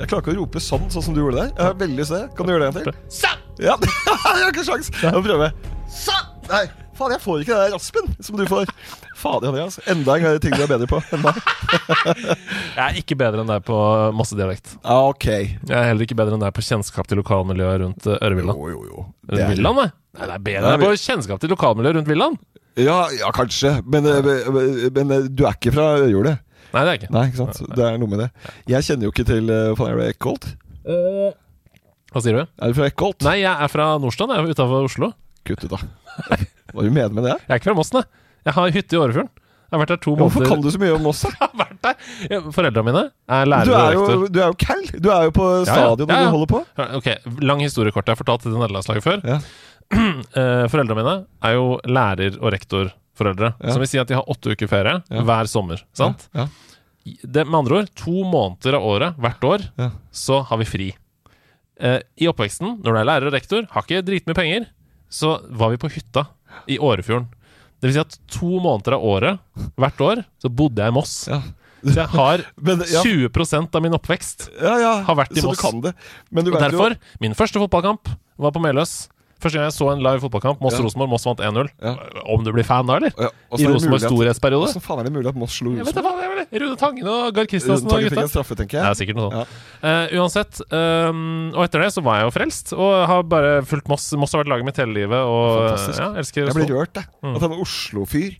Jeg klarer ikke å rope sånn, sånn som du gjorde der. Jeg har veldig lyst. Kan du gjøre det en til? Sånn! Ja, jeg har ikke sjans Jeg må prøve. Sånn! Nei, faen, jeg får ikke det der raspen som du får. Fader, Andreas. Enda en ting du er bedre på. Jeg er ikke bedre enn deg på masse dialekt. Ok. Jeg er heller ikke bedre enn deg på kjennskap til lokalmiljøet rundt uh, Ørvilla. Jo, jo, jo. Rundt Det er- Villaen, nei. Nei, det er bedre enn deg på kjennskap til lokalmiljøet rundt Villaen. Ja, ja, kanskje. Men, men, men eh, du er ikke fra Øyjordet? Nei, det er ikke. Nei, ikke sant? Det er noe med det. Jeg kjenner jo ikke til eh, Hva faen er det? Eckholt? Hva sier du? Er du fra Eckholt? Nei, jeg er fra Nordstrand. Jeg er utafor Oslo. Kutt ut, da. Hva du mener med det? Jeg er ikke fra Moss, nei. Jeg har hytte i Årefjorden. Jeg har vært der to måneder. Hvorfor kan du så mye om Moss, da? Jeg har vært der. Ja, Foreldrene mine er Du er jo, rektor. du er jo cal. Du er jo på ja. stadion når Ja, ja. du holder på. Ok, Lang historiekort. Jeg har fortalt til nederlandslaget før. Ja. Eh, foreldrene mine er jo lærer- og rektorforeldre. Ja. Som vil si at de har åtte uker ferie hver sommer. Sant? Ja. Det, med andre ord, to måneder av året hvert år så har vi fri. Eh, I oppveksten, når du er lærer og rektor, har ikke dritmye penger, så var vi på hytta i Årefjorden. Det vil si at to måneder av året hvert år så bodde jeg i Moss. Ja. Så jeg har Men, ja, 20% av min oppvekst. ja, ja. har vært i Moss. du kan det. Men du Og derfor, min første fotballkamp var på Meløs. Første gang jeg så en live fotballkamp, Moss-Rosenborg, Moss vant 1-0. Ja. Om du blir fan da, eller? ja, I er Rosenborgs storhetsperiode? Hvordan faen er det mulig at Moss slo Jeg Rosenborg? jeg. Rune Tangen og Gard Kristiansen og Tangen fikk gutta. en straffe, tenker Det er sikkert noe sånt. Ja. Uh, uansett. um, og etter det så var jeg jo frelst, og har bare fulgt Moss. Moss har vært laget mitt hele livet, og Fantastisk. ja, Jeg blir rørt, jeg. Mm. At en Oslo-fyr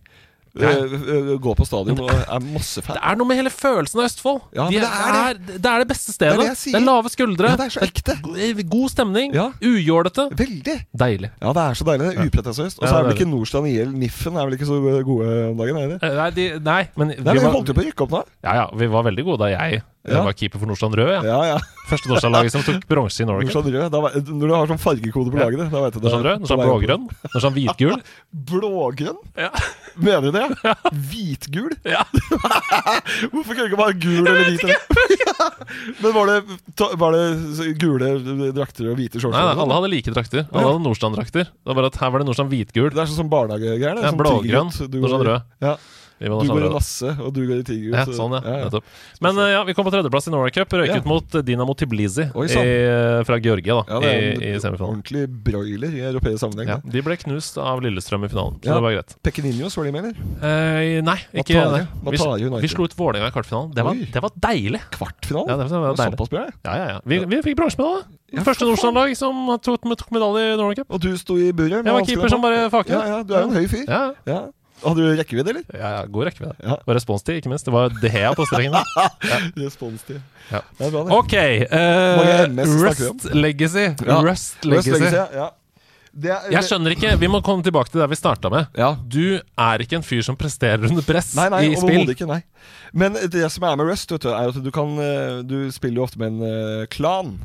Eh, eh, på stadion og er masse fan. Det er noe med hele følelsen av Østfold. Ja, De men det er det er det beste stedet. Det Det er er, det er lave skuldre. Ja, det er så ekte. go- God stemning. Ja. Ujålete. Veldig. Deilig. Ja, det er så deilig. Det er upretensiøst. Og så er vel det er ikke Nordstrand IL Niffen er vel ikke så gode om dagen? Er de? Eh, Nei, de, nei men Nei, men Vi var, holdt jo på å rykke opp nå. ja, ja, vi var veldig gode da jeg Ja. var keeper for Nordstrand Rød. Ja. Ja, ja. Første Nordstrand-laget som tok bronse i Norway. Rød. Når du har sånn fargekode på laget, da vet du det. Nordstrand Rød, Nordstrand blågrønn, Nordstrand hvitgul. Blågrønn? Ja. Mener du det? Hvitgul? Ja. Hvorfor kunne du ikke bare gul eller hvit? Men var det, var det gule drakter og hvite shorts? Nei, nei, alle hadde like drakter. Alle hadde Nordstrand-drakter. Det var bare at Her var det Nordstrand hvitgul. Det er sånn som barnehagegreier. Sånn blågrønn, Nordstrand rød. Ja. Vi Du går i Lasse Nasse, og du går i Tiger. Ja, sånn, ja. ja, ja. Men uh, ja, vi kom på tredjeplass i Norway Cup. Røyket mot eh, Dinamo Tbilisi Oi, i, fra Georgia da, Ja, i, i semifinalen. ordentlig broiler i europeisk sammenheng. Ja, de ble knust av Lillestrøm i finalen, så det var greit. Pequeninos, var de med, eller? Eh, nei, ikke Matare. nei. Vi, Matare vi slo ut Vålerenga i kvartfinalen. Det var, det var deilig! Kvartfinalen? Ja, det var, det var deilig. Såpass bra, ja. Ja, ja. Vi, vi fikk bronsemedalje. Ja, Første for. Nordstrand-lag som tok, tok medalje i Norway Cup. Og du sto i buret? Jeg var keeper som bare faket. Ja, ja, du er jo en høy fyr. Ja, Ja. Hadde du rekkevidde, eller? ja, ja, god rekkevidde. Ja. Og responstid, ikke minst. Det var det jeg på strengene. Responstid. Ja. Det er bra, det. Ok. om? Rust Legacy. Ja. Rust Legacy. Rust Legacy ja. Det er, Jeg skjønner ikke Vi må komme tilbake til der vi starta med. Ja. Du er ikke en fyr som presterer under press Nei, nei, i spill. ikke. nei Men det som er med Rust, du, er at du kan eh, Du spiller jo ofte med en eh, klan.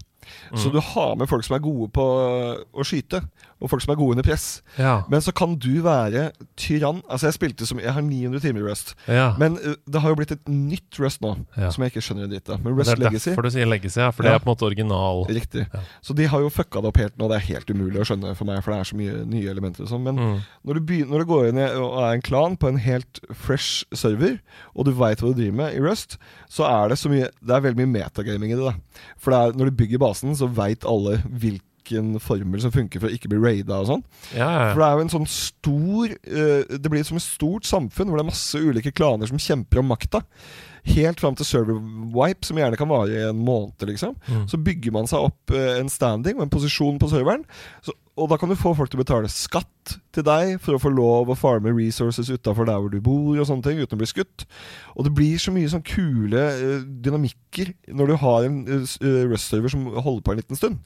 Mm. Så du har med folk som er gode på å skyte. Og folk som er gode under press. Ja. Men så kan du være tyrann. Altså Jeg spilte som Jeg har 900 timer i Rust. ja. Men uh, det har jo blitt et nytt Rust nå, Ja. som jeg ikke skjønner en dritt av. Men Rust Legacy det er Legacy derfor du sier Legacy, ja. For det er på en måte original. Riktig. Så de har jo fucka det opp helt nå. Det er helt umulig å skjønne for meg, for det er så mye nye elementer og sånn. Men Mm. når, du begynner, når du går inn i og er en klan på en helt fresh server, og du veit hva du driver med i Rust, så er det så mye Det er veldig mye metagaming i det. da For det er, når du bygger basen, så veit alle hvilken formel som funker for å ikke bli raida og sånn. Ja, ja, For det er jo en sånn stor eh, Det blir som et stort samfunn hvor det er masse ulike klaner som kjemper om makta. Helt fram til server-wipe, som gjerne kan vare i en måned, liksom. Mm. Så bygger man seg opp eh, en standing og en posisjon på serveren. Så, og da kan du få folk til å betale skatt til deg for å få lov å farme resources utafor der hvor du bor, og sånne ting, uten å bli skutt. Og det blir så mye sånn kule uh, dynamikker når du har en uh, Rust-server som holder på en liten stund.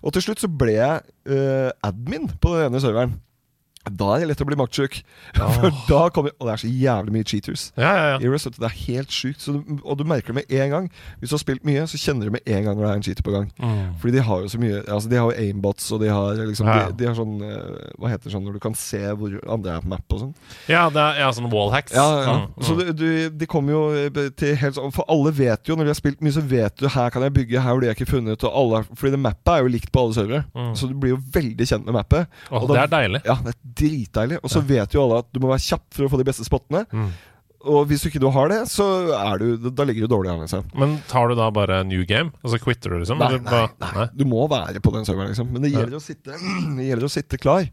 Og til slutt så ble jeg uh, admin på den ene serveren. Da er det lett å bli maktsjuk. For da kommer Og det er så jævlig mye cheaters. ja, ja, ja. I Rust, det er helt sjukt. Og du merker det med en gang. Hvis du har spilt mye, så kjenner du med en gang når det er en cheater på gang. Mm. Fordi de har jo så mye Altså De har jo aimbots, og de har liksom Ja. de, de har sånn eh, Hva heter det sånn når du kan se hvor andre er på map og sånn? ja, det er ja, sånn wallhacks. Ja, ja. Mm, mm. Så du, du, de kommer jo eh, til helt sånn For alle vet jo, når de har spilt mye, så vet du her kan jeg bygge, her blir jeg ikke funnet. Og alle, fordi det mappet er jo likt på alle servere. Mm. Så du blir jo veldig kjent med mappet. Oh, og det er deilig. Ja, det er dritdeilig. Og så vet jo alle at du må være kjapp for å få de beste spottene. Mm. Og hvis du ikke du har det, så er du Da ligger du dårlig an. Liksom. Men tar du da bare new game? Altså quitter du, liksom? Nei, nei, nei, nei, du må være på den serveren, liksom. Men det Ja. gjelder, å, sitte, det gjelder å sitte klar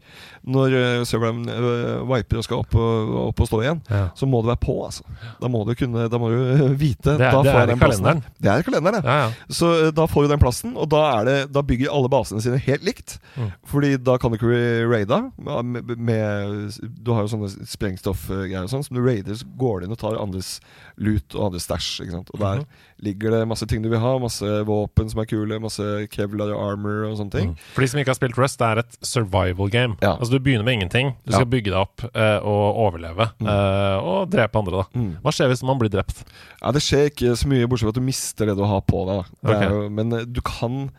når uh, serveren uh, viper og skal opp og, opp og stå igjen. Ja. Så må du være på, altså. Da må du kunne Da må du uh, vite. Det er- da det er i kalenderen. plassen. Det er i kalenderen, ja. Ja, ja. Så uh, da får du den plassen, og da, er det, da bygger alle basene sine helt likt. Mm. Fordi da kan du ikke raide. Med, med, du har jo sånne sprengstoffgreier og sånn som du raider, så går du inn og tar andres lut og andres stæsj. Og der Mhm. ligger det masse ting du vil ha. Masse våpen som er kule, masse kevlar og armor og sånne ting. Mm. For de som ikke har spilt Rust, det er et survival game. Ja. Altså Du begynner med ingenting. Du skal Ja. bygge deg opp eh, og overleve. Mm. eh, og drepe andre, da. Mm. Hva skjer hvis man blir drept? Ja, Det skjer ikke så mye, bortsett fra at du mister det du har på deg. Da. Det Ok. er jo, men eh, du kan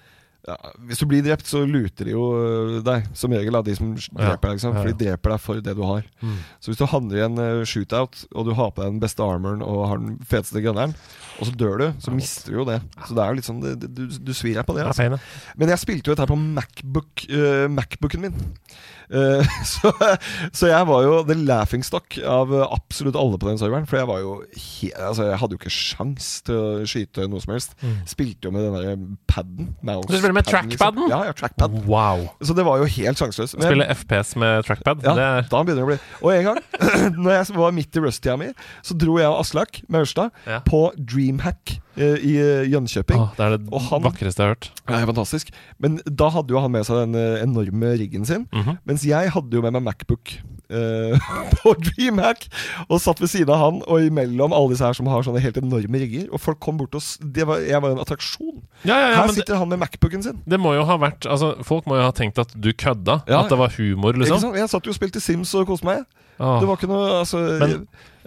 ja, Hvis du blir drept, så luter de jo eh, deg, som regel, av de som dreper deg. Liksom, For de dreper deg for det du har. Så hvis du handler i en eh, shootout, og du har på deg den beste armoren og har den feteste gunneren, og så dør du, så mister du jo det. Så det er jo litt sånn det, du, du svir deg på det. Altså. Men jeg spilte jo dette her på Macbook, uh, Macbooken min. Uh, så, så jeg var jo the laughing stock av eh, absolutt alle på den serveren. For jeg var jo Altså jeg hadde jo ikke sjans til å skyte noe som helst. Spilte jo med den der paden. Du spiller med trackpaden? liksom. Ja, ja, trackpad. Wow. Så det var jo helt sjanseløst. Spille FPS med trackpad. ja, er da begynner det å bli Og en gang, når jeg var midt i rust-tida mi, så dro jeg og Aslak Maurstad Ja. på Dreamhack eh, i eh, Jönköping. Ah, det er det han- vakreste jeg har hørt. Er fantastisk. Men da hadde jo han med seg den eh, enorme riggen sin. Mhm. Mens jeg hadde jo med meg Macbook eh, på Dreamhack. Og satt ved siden av han og imellom alle disse her som har sånne helt enorme rigger. Og folk kom bort og var, Jeg var en attraksjon. Ja, ja, ja, Her sitter det, han med Macbooken sin. det må jo ha vært Altså, Folk må jo ha tenkt at du kødda. At det var humor, liksom. Jeg satt jo og spilte Sims og koste meg. Åh. Det var ikke noe altså, Men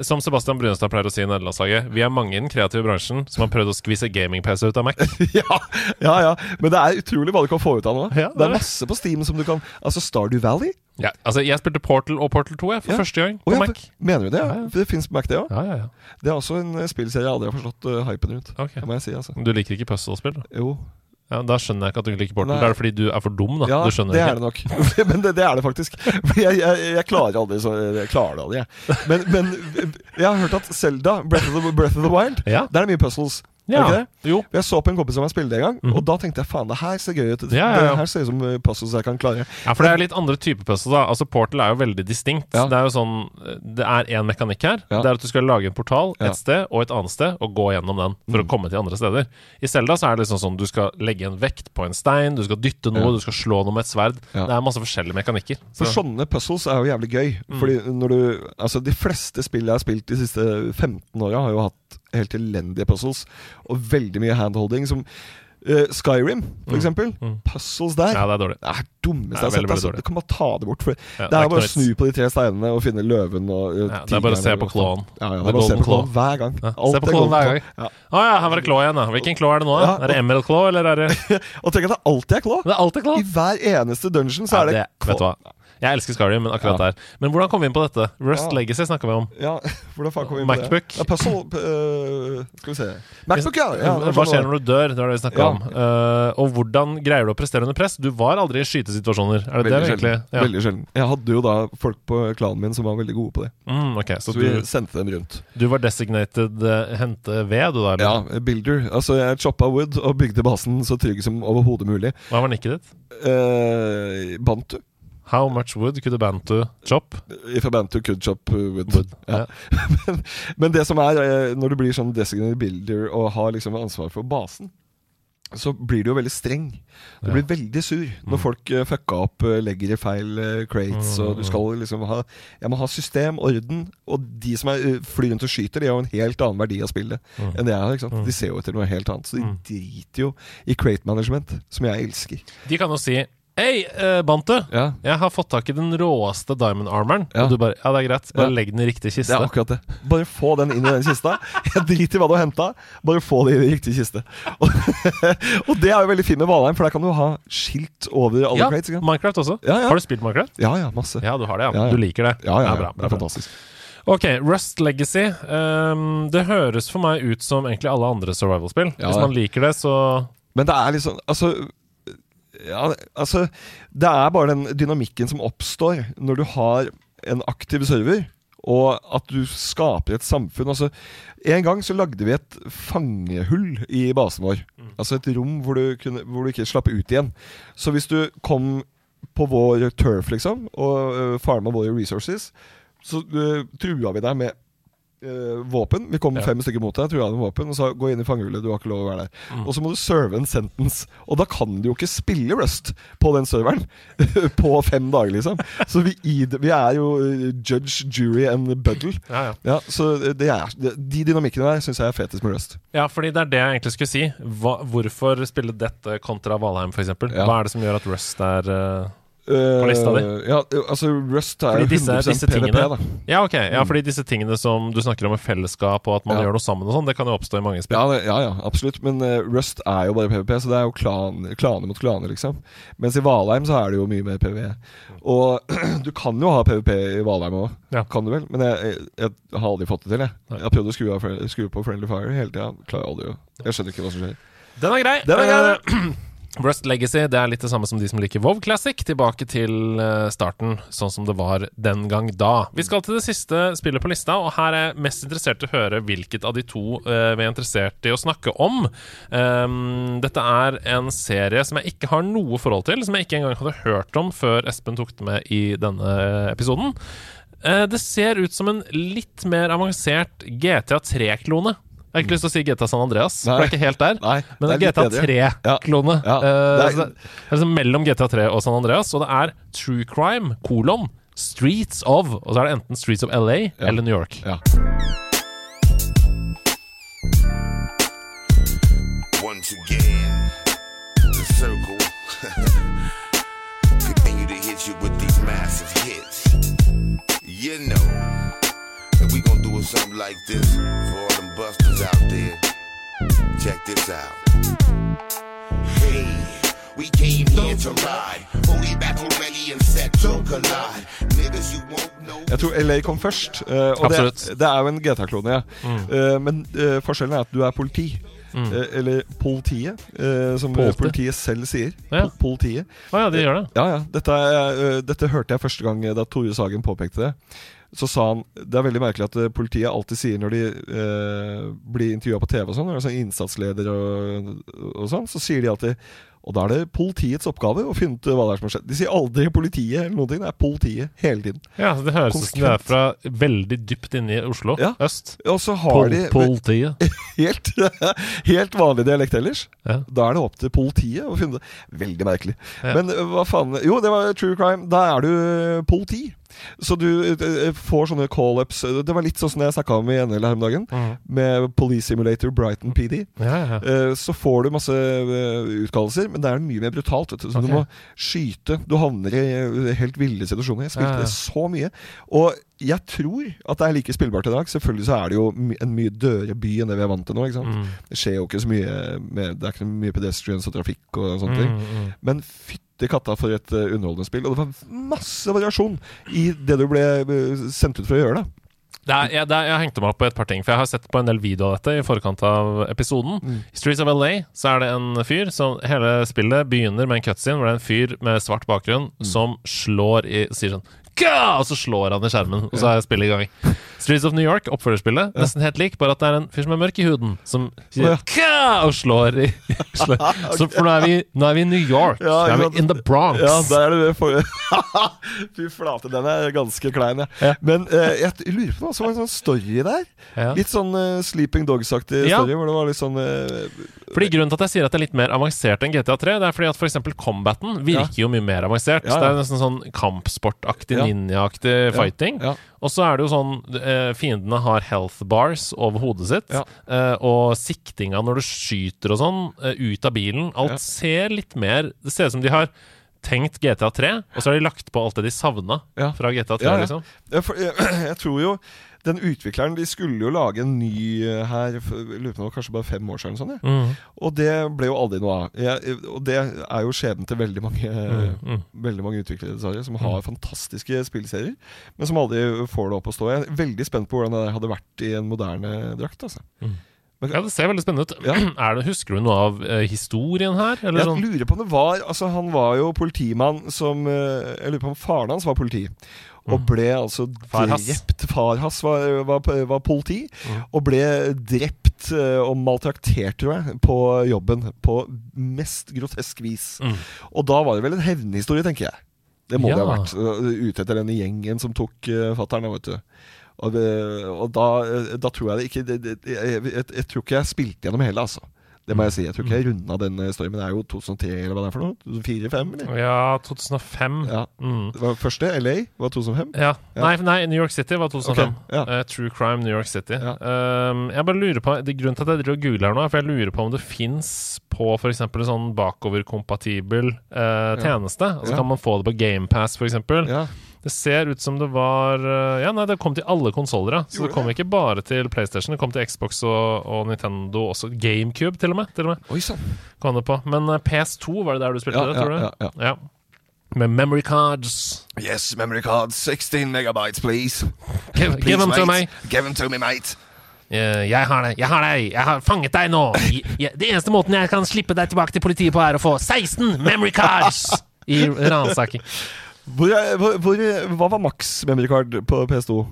som Sebastian Brunestad pleier å si i nederlandslaget, vi er mange i den kreative bransjen som har prøvd å skvise gaming-PC ut av Mac. ja, ja, ja. Men det er utrolig hva du kan få ut av nå. Ja, det det er masse på Steam som du kan Altså Stardew Valley. Ja, altså, jeg spilte Portal og Portal 2 jeg, for Ja. første gang på ja, Mac. Mener du det? Ja. Det fins på Mac, det òg. Ja, ja, ja. Det er også en eh, spillserie jeg aldri har forstått uh, hypen rundt. Okay. Si, altså. Du liker ikke puzzle-spill? Jo. Ja, da skjønner jeg ikke at du ikke liker Portal. Nei. Det er fordi du er for dum, da. Ja, det er det nok. men det, det er det faktisk. Jeg, jeg, jeg klarer aldri så Jeg klarer det aldri, jeg. Men, men jeg har hørt at Selda, Breath of the, Breath of the Wild, Ja. der er det mye puzzles. Er det ikke det? Jo. Jeg så på en kompis av meg spille det en gang, mm. og da tenkte jeg faen, det her ser gøy ut. Ja, ja, ja. Det her ser ut som eh, puzzles jeg kan klare. Ja, for det er litt andre typer puzzles. da Altså Portal er jo veldig distinkt. Ja. Det er jo sånn Det er én mekanikk her. Ja. Det er at du skal lage en portal Ja. et sted og et annet sted og gå gjennom den for Mm. å komme til andre steder. I Selda så er det liksom sånn du skal legge en vekt på en stein, du skal dytte noe, Ja. du skal slå noe med et sverd. Ja. Det er masse forskjellige mekanikker. For sånne puzzles er jo jævlig gøy. Fordi når du Altså, de fleste spill jeg har spilt de siste 15 åra, har jo hatt helt elendige puzzles. Og veldig mye handholding som Uh, Skyrim, for Mm. eksempel. Mm. Puzzles der. Ja, det er dårlig. Det er dummeste jeg har sett. Altså. Du kan bare ta det bort. For Ja, det er det, er bare å snu på de tre steinene og finne løven og uh, Ja, det er bare å se på klåen. Ja, ja, det er bare å se på kloen hver gang. Se på klåen hver gang. Ja. ah, ja, her var det klå igjen, da. Hvilken klå er det nå? da? Er det Emerald claw, eller er det Og tenk at det alltid er klå! Det er alltid claw. I hver eneste dungeon så er det, det, vet du hva. Jeg elsker Skyrim, men akkurat Ja. der. Men hvordan kom vi inn på dette? Rust Ja. Legacy snakka vi om. Ja, hvordan faen kom vi inn på det? Ja, puzzle uh, Skal vi se Macbook, ja! ja Hva sånn skjer når du dør? Det var det vi snakka om. Uh, og hvordan greier du å prestere under press? Du var aldri i skytesituasjoner. Er det det Veldig egentlig? sjelden. Veldig sjelden. Jeg hadde jo da folk på klanen min som var veldig gode på det. Mm, okay, Så Så vi du, sendte dem rundt. du var designated uh, hente ved, du da? eller? Ja, builder. Altså, jeg choppa wood og bygde basen så trygg som overhodet mulig. Hva var nikket ditt? Eh, Bantu. How much wood could a bantu chop? If a Bantu could chop uh, wood. Wood. Ja. men, men det som er, eh, når du blir sånn designated builder og har liksom ansvar for basen, så blir du jo veldig streng. Du Ja. blir veldig sur når Mm. folk uh, fucka opp, eh, legger i feil eh, crates, Mm, og du mm. skal liksom ha Jeg må ha system, orden, og de som er, eh, flyr rundt og skyter, de har jo en helt annen verdi av spillet Mm. enn det jeg har. ikke sant? Mm. De ser jo etter noe helt annet, så de Mm. driter jo i crate management, som jeg elsker. De kan jo si Hei, uh, Bante. Ja, Jeg har fått tak i den råeste diamond armoren. Ja. Og du bare Ja, det er greit. Bare Ja. legg den i riktig Det kiste. er akkurat det. Bare få den inn i den kista. Jeg driter i hva du har henta, bare få det i den riktige kiste. Og, og det er jo veldig fint med Valheim, for der kan du ha skilt over alle Ja, crates. «Ja. Minecraft også. Ja, ja. Har du spilt Minecraft? Ja, ja, masse. Ja, du har det, ja. Ja, ja. Du liker det? Ja, ja, ja. bra, det er fantastisk. Ok, Rust Legacy. Um, det høres for meg ut som egentlig alle andre survival-spill. Ja, Hvis man liker det, så Men det er sånn Altså ja, altså Det er bare den dynamikken som oppstår når du har en aktiv server, og at du skaper et samfunn. Altså, En gang så lagde vi et fangehull i basen vår. Altså et rom hvor du, kunne, hvor du ikke slapp ut igjen. Så hvis du kom på vår turf, liksom, og uh, farma våre resources, så uh, trua vi deg med uh, våpen. Vi kom Ja. fem stykker mot deg, tror jeg hadde våpen, og sa gå inn i fangehullet, du har ikke lov å være der. Mm. Og så må du serve en sentence. Og da kan du jo ikke spille Rust på den serveren på fem dager, liksom. Så vi, vi er jo uh, judge, jury and buddle. Ja, ja. Ja, så det er, de dynamikkene der syns jeg er fetest med Rust. ja, fordi det er det jeg egentlig skulle si. Hva, hvorfor spille dette kontra Valheim, f.eks.? Ja. Hva er det som gjør at Rust er eh, På lista di? Ja, altså Rust er Fordi jo disse- 100 disse PVP, tingene- da. Ja, ok. Ja, Mm. fordi disse tingene som du snakker om med fellesskap, og at man Ja. gjør noe sammen og sånn, det kan jo oppstå i mange spill. Ja, det- ja, ja, absolutt. Men uh, Rust er jo bare PVP, så det er jo klan, klaner mot klaner, liksom. Mens i Valheim så er det jo mye mer PVE. Og du kan jo ha PVP i Valheim òg, Ja. kan du vel? Men jeg, jeg, jeg har aldri fått det til, jeg. Jeg har prøvd å skru, av, skru på Friendly Fire hele tida. Klarer aldri å Jeg skjønner ikke hva som skjer. Den er grei. Den er grei. Rust Legacy det er litt det samme som de som liker WoW Classic. Tilbake til eh, starten, sånn som det var den gang da. Vi skal til det siste spillet på lista, og her er jeg mest interessert i å høre hvilket av de to uh, vi er interessert i å snakke om. Um, dette er en serie som jeg ikke har noe forhold til, som jeg ikke engang hadde hørt om før Espen tok det med i denne episoden. Uh, det ser ut som en litt mer avansert GTA 3-klone. Jeg har ikke lyst til å si GTA San Andreas, for det er ikke helt der. Nei, Men det er GTA 3-klone. Ja, Ja, det er- så det er liksom mellom GTA 3 og San Andreas, og det er True Crime, kolon, Streets of, og så er det enten Streets of LA Ja. eller New York. Ja. Once again, the circle continue to hit you with these massive hits. You know that we gonna do something like this for busters out there. Check this out. Hey, we came here to ride. Fully battle ready and set to collide. Niggas you won't know. Jeg tror LA kom først. eh, og det, det er jo en GTA-klone, ja. Mm. men eh, forskjellen er at du er politi. Mm. Eh, eller politiet, eh, som Polte. politiet selv sier. Ja. Politiet. Ah, ja, de gjør det. Ja, ja. Dette, dette hørte jeg første gang da Tore Sagen påpekte det. Så sa han Det er veldig merkelig at øh, politiet alltid sier når de eh, blir intervjua på TV og sånn, altså sånn innsatsleder og, og sånn, så sier de alltid Og da er det politiets oppgave å finne ut hva det er som har skjedd. De sier aldri politiet eller noen ting. Det er politiet hele tiden. Ja, Det høres ut som det er fra veldig dypt inne i Oslo Ja. øst. Og så har Pol de Politiet. helt, helt vanlig dialekt ellers. Ja. Da er det opp til politiet å finne det. Veldig merkelig. Ja. Men øh, hva faen Jo, det var true crime. Da er du politi. Så du eh, får sånne call-ups. Det var litt sånn som jeg snakka om i NL her om dagen, med Police Simulator Brighton PD. Ja, ja, ja. Eh, Så får du masse eh, utkallelser, men det er mye mer brutalt. Vet du. Så Ok. du må skyte. Du havner i eh, helt ville situasjoner. Jeg spilte det så mye. Og jeg tror at det er like spillbart i dag. Selvfølgelig så er det jo en mye dødere by enn det vi er vant til nå. Mm. Det skjer jo ikke så mye med, Det er ikke mye pedestrians og trafikk og sånne. Mm, ting. Men fytti katta for et eh, underholdende spill. Og det var masse variasjon i det du ble eh, sendt ut for å gjøre. da Det er, jeg, er, jeg hengte meg opp på et par ting, for jeg har sett på en del video av dette i forkant av episoden. I Streets of LA så er det en fyr som Hele spillet begynner med en cutscene hvor det er en fyr med svart bakgrunn som slår i Sier sånn! Og så slår han i skjermen, og så er spillet i gang. Streets of New York, oppfølgerspillet, nesten helt lik, bare at det er en fyr som er mørk i huden, som sier Å, og slår i slår. Så for nå er, vi, nå er vi i New York. Ja, nå er vi in the Bronx. Ja, der er det for... Fy flate, den er ganske klein, jeg. Ja. Men eh, jeg lurer på noe så var det en sånn story der. Litt sånn uh, Sleeping Dogs-aktig story, hvor det var litt sånn uh, Fordi Grunnen til at jeg sier at det er litt mer avansert enn GTA 3, Det er fordi at f.eks. combaten virker jo mye mer avansert. Ja. Det er nesten sånn kampsportaktig, Ja. ninjaaktig fighting. Ja. Og så er det jo sånn eh, Fiendene har health bars over hodet sitt. Ja. eh, og siktinga når du skyter og sånn, eh, ut av bilen. Alt Ja. ser litt mer Det ser ut som de har tenkt GTA 3, og så har de lagt på alt det de savna Ja. fra GTA 3. Ja, ja. liksom Jeg, jeg, jeg tror jo den utvikleren De skulle jo lage en ny eh, her lurer på kanskje bare fem år siden. Sånn, ja. Mm. Og det ble jo aldri noe av. Jeg, og det er jo skjebnen til veldig mange Mm, mm. Veldig mange utviklere sorry, som har fantastiske spillserier, men som aldri får det opp å stå. Jeg er veldig spent på hvordan det hadde vært i en moderne drakt. Altså. Ja, Det ser veldig spennende ut. Ja. Det, husker du noe av eh, historien her? Eller Jeg sånn? lurer på om det var Altså Han var jo politimann som eh, Jeg lurer på om faren hans var politi. Og ble altså Mm. Drept. Far hans var, var, var politi. Mm. Og ble drept eh, og maltraktert, tror jeg, på jobben. På mest grotesk vis. Mm. Og da var det vel en hevnhistorie, tenker jeg. Det må det ha vært. uh, Ute etter denne gjengen som tok uh, fattern, vet du. Og, det, og da, da tror jeg det ikke det, det, jeg, jeg, jeg tror ikke jeg spilte gjennom hele, altså. Det må jeg si. Jeg tror ikke jeg runda den stormen. det er jo 2003, eller hva det er for noe? 2004-2005, eller? Ja, 2005. Ja. Mm. Det var første LA var 2005. Ja. Ja. Nei, nei, New York City var 2005. Okay. ja. Uh, True Crime New York City. Um, jeg bare lurer på det Grunnen til at jeg driver og googler her nå, er for jeg lurer på om det fins på f.eks. en sånn bakoverkompatibel uh, tjeneste. Altså. Kan man få det på GamePass, f.eks.? Ja. Det ser ut som det var eh, Ja, nei, det kom til alle konsoller, ja. Så det kom ikke bare til PlayStation. Det kom til Xbox og, og Nintendo også. GameCube, til og med. Til og med Oi kom det på. Men eh, PS2, var det der du spilte Ja, det, ja, tror du? ja, ja. Med memory cards. Yes, memory cards. 16 megabytes, please. Give, give them to me. Give them to me, mate. Eh, jeg har deg, jeg har deg, jeg har fanget deg nå. Jeg, jeg, det eneste måten jeg kan slippe deg tilbake til politiet på, er å få 16 memory cards i ransaking. Hvor, hvor, hvor, hva var maks memory card på PS2?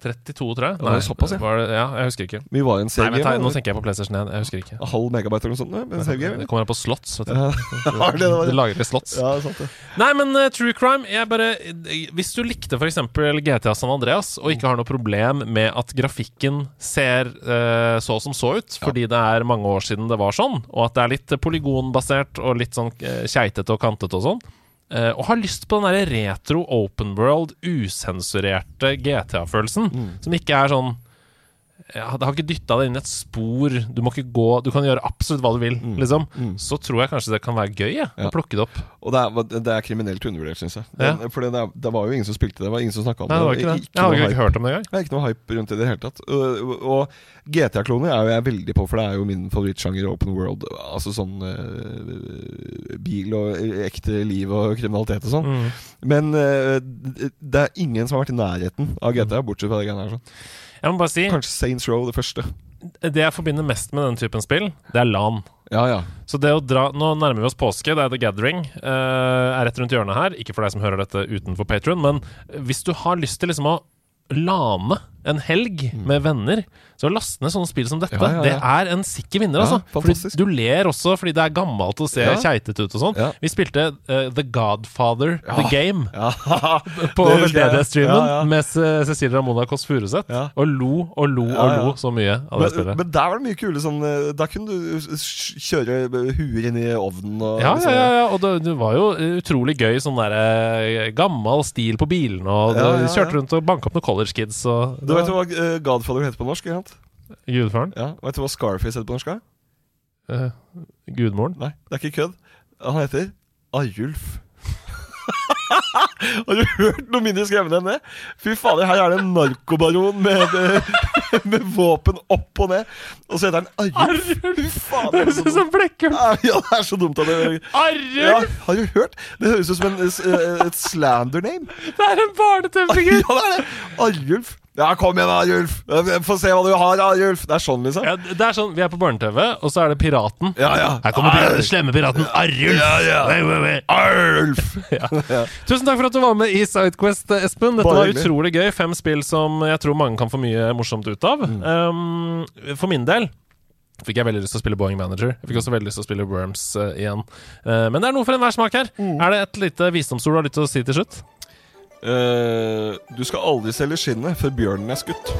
32, tror jeg. Nei, det var såpass, ja. var det, ja. Jeg husker ikke. Vi var en Nei, serie. Nå tenker jeg på PlayStation 1. Jeg husker ikke. Halv megabyte eller noe sånt? Save? Det kommer an på slots. Vet du. Ja, det det? Det lagrer slots. Ja, det sant det. Nei, men uh, True Crime jeg bare, Hvis du likte f.eks. GTA San Andreas og ikke har noe problem med at grafikken ser uh, så som så ut, fordi det er mange år siden det var sånn, og at det er litt polygonbasert og litt sånn uh, keitete og kantete og sånn, eh, og har lyst på den der retro open world, usensurerte GTA-følelsen, som ikke er sånn det har ikke dytta deg inn et spor. Du må ikke gå Du kan gjøre absolutt hva du vil, liksom. Så tror jeg kanskje det kan være gøy, Ja. å plukke det opp. Og det er, det er kriminelt undervurdert, syns jeg. Ja. For det, det var jo ingen som spilte det. Det var ingen som snakka om Nei, det ikke det. Jeg hadde ikke hype. hørt om det engang. Det er ikke noe hype rundt det i det hele tatt. Og, og GTA-kloner er jo jeg veldig på, for det er jo min favorittsjanger open world. Altså sånn eh, bil og ekte liv og kriminalitet og sånn. Mm. Men eh, det er ingen som har vært i nærheten av GTA, bortsett fra det greiene her. Sånn. Jeg må bare si Kanskje Saints Row, det første. Det jeg forbinder mest med den typen spill, det er LAN. Ja, ja. Så det å dra Nå nærmer vi oss påske, det er The Gathering. Uh, er rett rundt hjørnet her. Ikke for deg som hører dette utenfor Patron, men hvis du har lyst til liksom å lane en helg med venner, så å laste ned sånne spill som dette, Mm. Ja, ja, ja. det er en sikker vinner, altså. Fordi du ler også fordi det er gammelt å se Ja. keitete ut og sånn. Vi spilte uh, The Godfather The Game på ja. med Ce- Cecilie Ramona Kåss Furuseth, og lo og lo og lo så mye av det Men, spillet. men der var det mye kule sånn eh, Da kunne du kjøre huer inn i ovnen og Ja, ja, liksom- ja, ja, og det, det var jo utrolig gøy sånn der eh, gammel stil på bilene, og du kjørte rundt og banka opp noen college kids og Du vet hva eh, Godfather heter på norsk? Ikke sant? Gudfaren? Ja, Vet du hva Scarface heter på norsk? da? Eh, gudmoren? Nei, det er ikke kødd. Han heter Arjulf. Har du hørt noe mindre skremmende enn det? Fy fader, her er det en narkobaron med, med våpen opp og ned. Og så heter han Arjulf. Fader. det Høres ut som Blekkulf! Ja, det er så dumt at det ja, Har du hørt? Det høres ut som en, eh, et slander name. Det er en barne-TV-figur! Ja, det er det! Arjulf. Ja, kom igjen, Arjulf. Få se hva du har, Arjulf. Det er sånn, liksom. Ja, det er sånn, Vi er på barne-TV, og så er det Piraten. Ja, ja. Her kommer piraten, slemme piraten Arjulf! Ja, ja. Wei. Arjulf. Tusen takk for at du var med i Sidequest, Espen. Dette Bare var hyggelig. utrolig gøy. Fem spill som jeg tror mange kan få mye morsomt ut av. Mm. Um, for min del fikk jeg veldig lyst til å spille Boeing Manager. Jeg fikk også veldig lyst til å spille Worms uh, igjen. Uh, men det er noe for enhver smak her. Mm. Er det et lite visdomsord du har lyst til å si til slutt? Eh, du skal aldri selge skinnet før bjørnen er skutt.